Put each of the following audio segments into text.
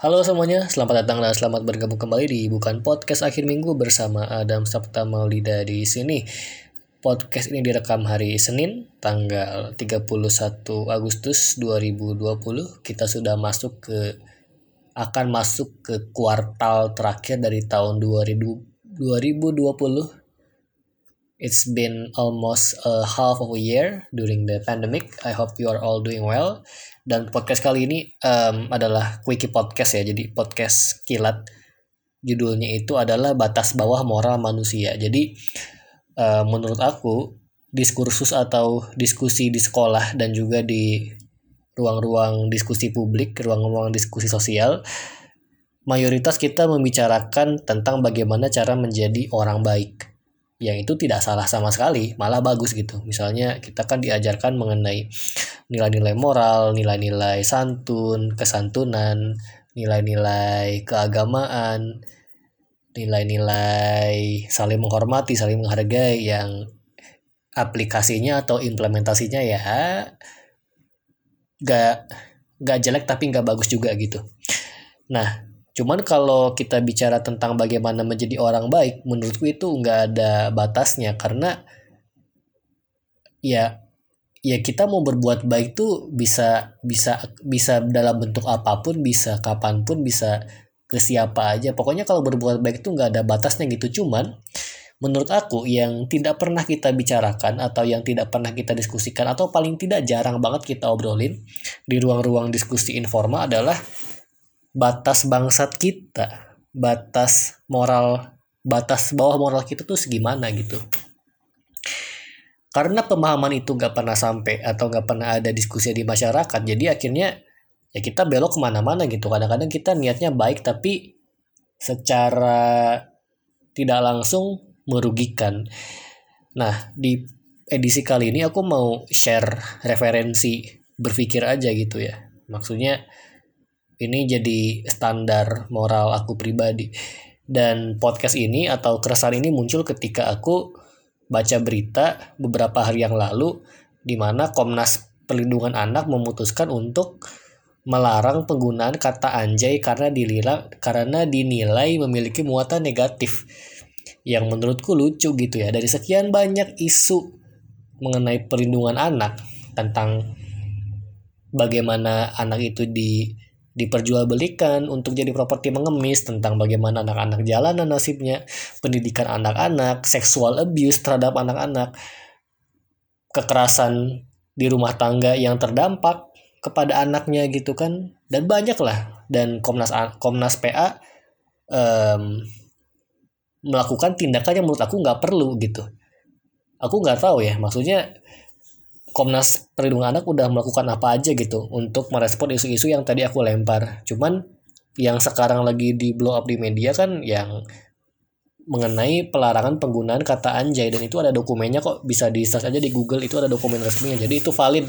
Halo semuanya, selamat datang dan selamat bergabung kembali di Bukan Podcast Akhir Minggu bersama Adam Sabta Maulida di sini. Podcast ini direkam hari Senin, tanggal 31 Agustus 2020. Kita sudah masuk ke akan masuk ke kuartal terakhir dari tahun 2000, 2020 It's been almost a half of a year during the pandemic. I hope you are all doing well. Dan podcast kali ini um, adalah quickie podcast ya, jadi podcast kilat. Judulnya itu adalah batas bawah moral manusia. Jadi uh, menurut aku diskursus atau diskusi di sekolah dan juga di ruang-ruang diskusi publik, ruang-ruang diskusi sosial, mayoritas kita membicarakan tentang bagaimana cara menjadi orang baik yang itu tidak salah sama sekali, malah bagus gitu. Misalnya kita kan diajarkan mengenai nilai-nilai moral, nilai-nilai santun, kesantunan, nilai-nilai keagamaan, nilai-nilai saling menghormati, saling menghargai yang aplikasinya atau implementasinya ya gak gak jelek tapi gak bagus juga gitu. Nah, Cuman kalau kita bicara tentang bagaimana menjadi orang baik, menurutku itu nggak ada batasnya karena ya ya kita mau berbuat baik tuh bisa bisa bisa dalam bentuk apa pun, bisa kapan pun, bisa ke siapa aja. Pokoknya kalau berbuat baik tuh nggak ada batasnya gitu. Cuman menurut aku yang tidak pernah kita bicarakan atau yang tidak pernah kita diskusikan atau paling tidak jarang banget kita obrolin di ruang-ruang diskusi informal adalah batas bangsat kita, batas moral, batas bawah moral kita tuh segimana gitu. Karena pemahaman itu gak pernah sampai atau gak pernah ada diskusi di masyarakat, jadi akhirnya ya kita belok ke mana-mana gitu. Kadang-kadang kita niatnya baik tapi secara tidak langsung merugikan. Nah, di edisi kali ini aku mau share referensi berpikir aja gitu ya. Maksudnya ini jadi standar moral aku pribadi. Dan podcast ini atau keresahan ini muncul ketika aku baca berita beberapa hari yang lalu di mana Komnas Perlindungan Anak memutuskan untuk melarang penggunaan kata anjay karena dinilai karena dinilai memiliki muatan negatif yang menurutku lucu gitu ya. Dari sekian banyak isu mengenai perlindungan anak tentang bagaimana anak itu di diperjualbelikan untuk jadi properti mengemis tentang bagaimana anak-anak jalanan nasibnya, pendidikan anak-anak, seksual abuse terhadap anak-anak, kekerasan di rumah tangga yang terdampak kepada anaknya gitu kan dan banyak lah dan Komnas Komnas PA um, melakukan tindakan yang menurut aku nggak perlu gitu. Aku nggak tahu ya maksudnya Komnas Perlindungan Anak udah melakukan apa aja gitu untuk merespon isu-isu yang tadi aku lempar. Cuman yang sekarang lagi di blow up di media kan yang mengenai pelarangan penggunaan kata anjay dan itu ada dokumennya kok bisa di search aja di Google itu ada dokumen resminya. Jadi itu valid.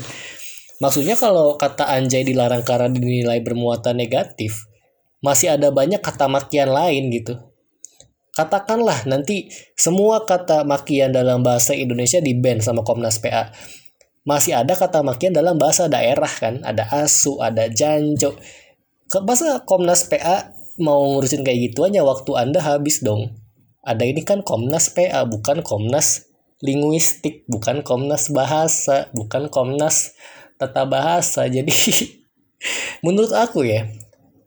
Maksudnya kalau kata anjay dilarang karena dinilai bermuatan negatif, masih ada banyak kata makian lain gitu. Katakanlah nanti semua kata makian dalam bahasa Indonesia di ban sama Komnas PA masih ada kata makian dalam bahasa daerah kan. Ada asu ada janjo. Ke bahasa Komnas PA mau ngurusin kayak gitu aja waktu anda habis dong. Ada ini kan Komnas PA bukan Komnas linguistik bukan Komnas bahasa bukan Komnas tata bahasa. Jadi menurut aku ya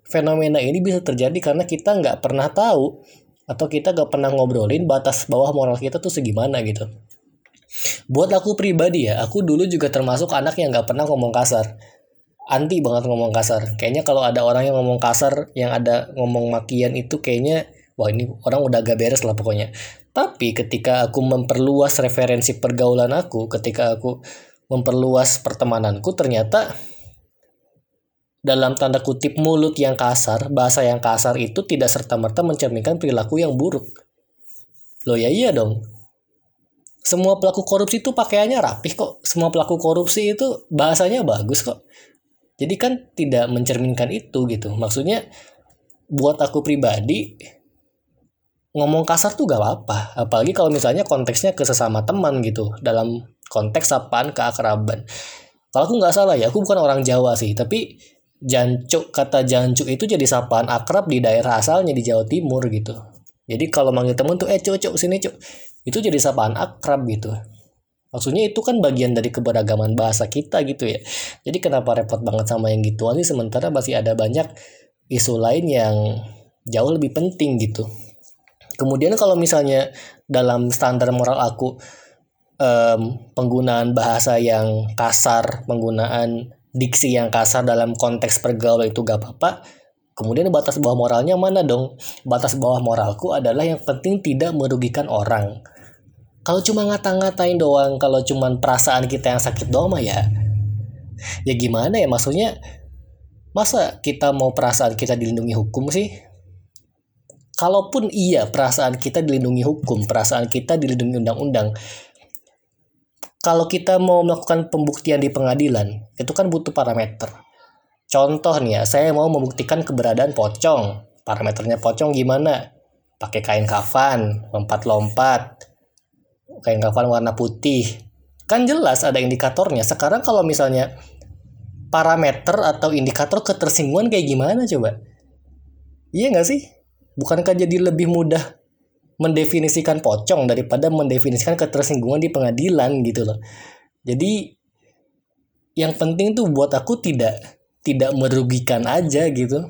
fenomena ini bisa terjadi karena kita nggak pernah tahu atau kita nggak pernah ngobrolin batas bawah moral kita tuh segimana gitu Buat aku pribadi ya, aku dulu juga termasuk anak yang gak pernah ngomong kasar. Anti banget ngomong kasar. Kayaknya kalau ada orang yang ngomong kasar, yang ada ngomong makian itu kayaknya, wah ini orang udah gak beres lah pokoknya. Tapi ketika aku memperluas referensi pergaulan aku, ketika aku memperluas pertemananku, ternyata dalam tanda kutip mulut yang kasar, bahasa yang kasar itu tidak serta-merta mencerminkan perilaku yang buruk. Loh ya iya dong, semua pelaku korupsi itu pakaiannya rapih kok. Semua pelaku korupsi itu bahasanya bagus kok. Jadi kan tidak mencerminkan itu gitu. Maksudnya buat aku pribadi ngomong kasar tuh gak apa-apa. Apalagi kalau misalnya konteksnya ke sesama teman gitu. Dalam konteks sapaan keakraban. Kalau aku nggak salah ya, aku bukan orang Jawa sih. Tapi jancuk kata jancuk itu jadi sapaan akrab di daerah asalnya di Jawa Timur gitu jadi kalau manggil temen tuh eh cuk cuk sini cuk itu jadi sapaan akrab gitu maksudnya itu kan bagian dari keberagaman bahasa kita gitu ya jadi kenapa repot banget sama yang gituan sih sementara masih ada banyak isu lain yang jauh lebih penting gitu kemudian kalau misalnya dalam standar moral aku um, penggunaan bahasa yang kasar, penggunaan diksi yang kasar dalam konteks pergaulan itu gak apa-apa. Kemudian batas bawah moralnya mana dong? Batas bawah moralku adalah yang penting tidak merugikan orang. Kalau cuma ngata-ngatain doang, kalau cuma perasaan kita yang sakit doang mah ya, ya gimana ya maksudnya? Masa kita mau perasaan kita dilindungi hukum sih? Kalaupun iya perasaan kita dilindungi hukum, perasaan kita dilindungi undang-undang, kalau kita mau melakukan pembuktian di pengadilan, itu kan butuh parameter. Contoh nih ya, saya mau membuktikan keberadaan pocong. Parameternya pocong gimana? Pakai kain kafan, lompat-lompat, kain kafan warna putih. Kan jelas ada indikatornya. Sekarang kalau misalnya parameter atau indikator ketersinggungan kayak gimana coba? Iya nggak sih? Bukankah jadi lebih mudah mendefinisikan pocong daripada mendefinisikan ketersinggungan di pengadilan gitu loh. Jadi yang penting tuh buat aku tidak tidak merugikan aja gitu.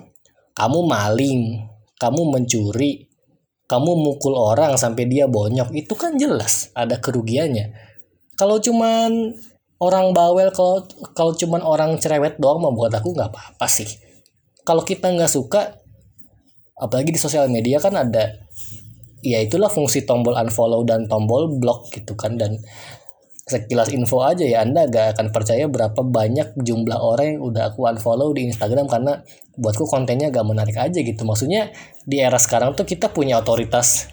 Kamu maling, kamu mencuri, kamu mukul orang sampai dia bonyok, itu kan jelas ada kerugiannya. Kalau cuman orang bawel, kalau kalau cuman orang cerewet doang mah buat aku nggak apa-apa sih. Kalau kita nggak suka, apalagi di sosial media kan ada ya itulah fungsi tombol unfollow dan tombol block gitu kan dan sekilas info aja ya Anda gak akan percaya berapa banyak jumlah orang yang udah aku unfollow di Instagram karena buatku kontennya gak menarik aja gitu. Maksudnya di era sekarang tuh kita punya otoritas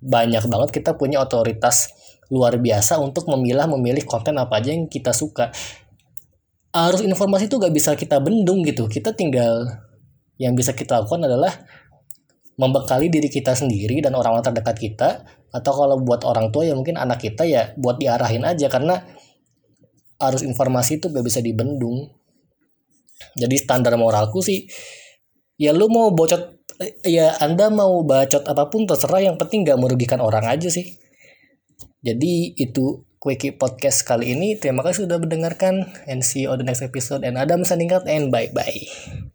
banyak banget kita punya otoritas luar biasa untuk memilah memilih konten apa aja yang kita suka. Arus informasi itu gak bisa kita bendung gitu. Kita tinggal yang bisa kita lakukan adalah membekali diri kita sendiri dan orang-orang terdekat kita atau kalau buat orang tua ya mungkin anak kita ya buat diarahin aja. Karena arus informasi itu gak bisa dibendung. Jadi standar moralku sih ya lu mau bocot ya anda mau bacot apa pun terserah. Yang penting gak merugikan orang aja sih. Jadi itu Quickie Podcast kali ini. Terima kasih sudah mendengarkan. And see you on the next episode. And Adam Saningkat and bye bye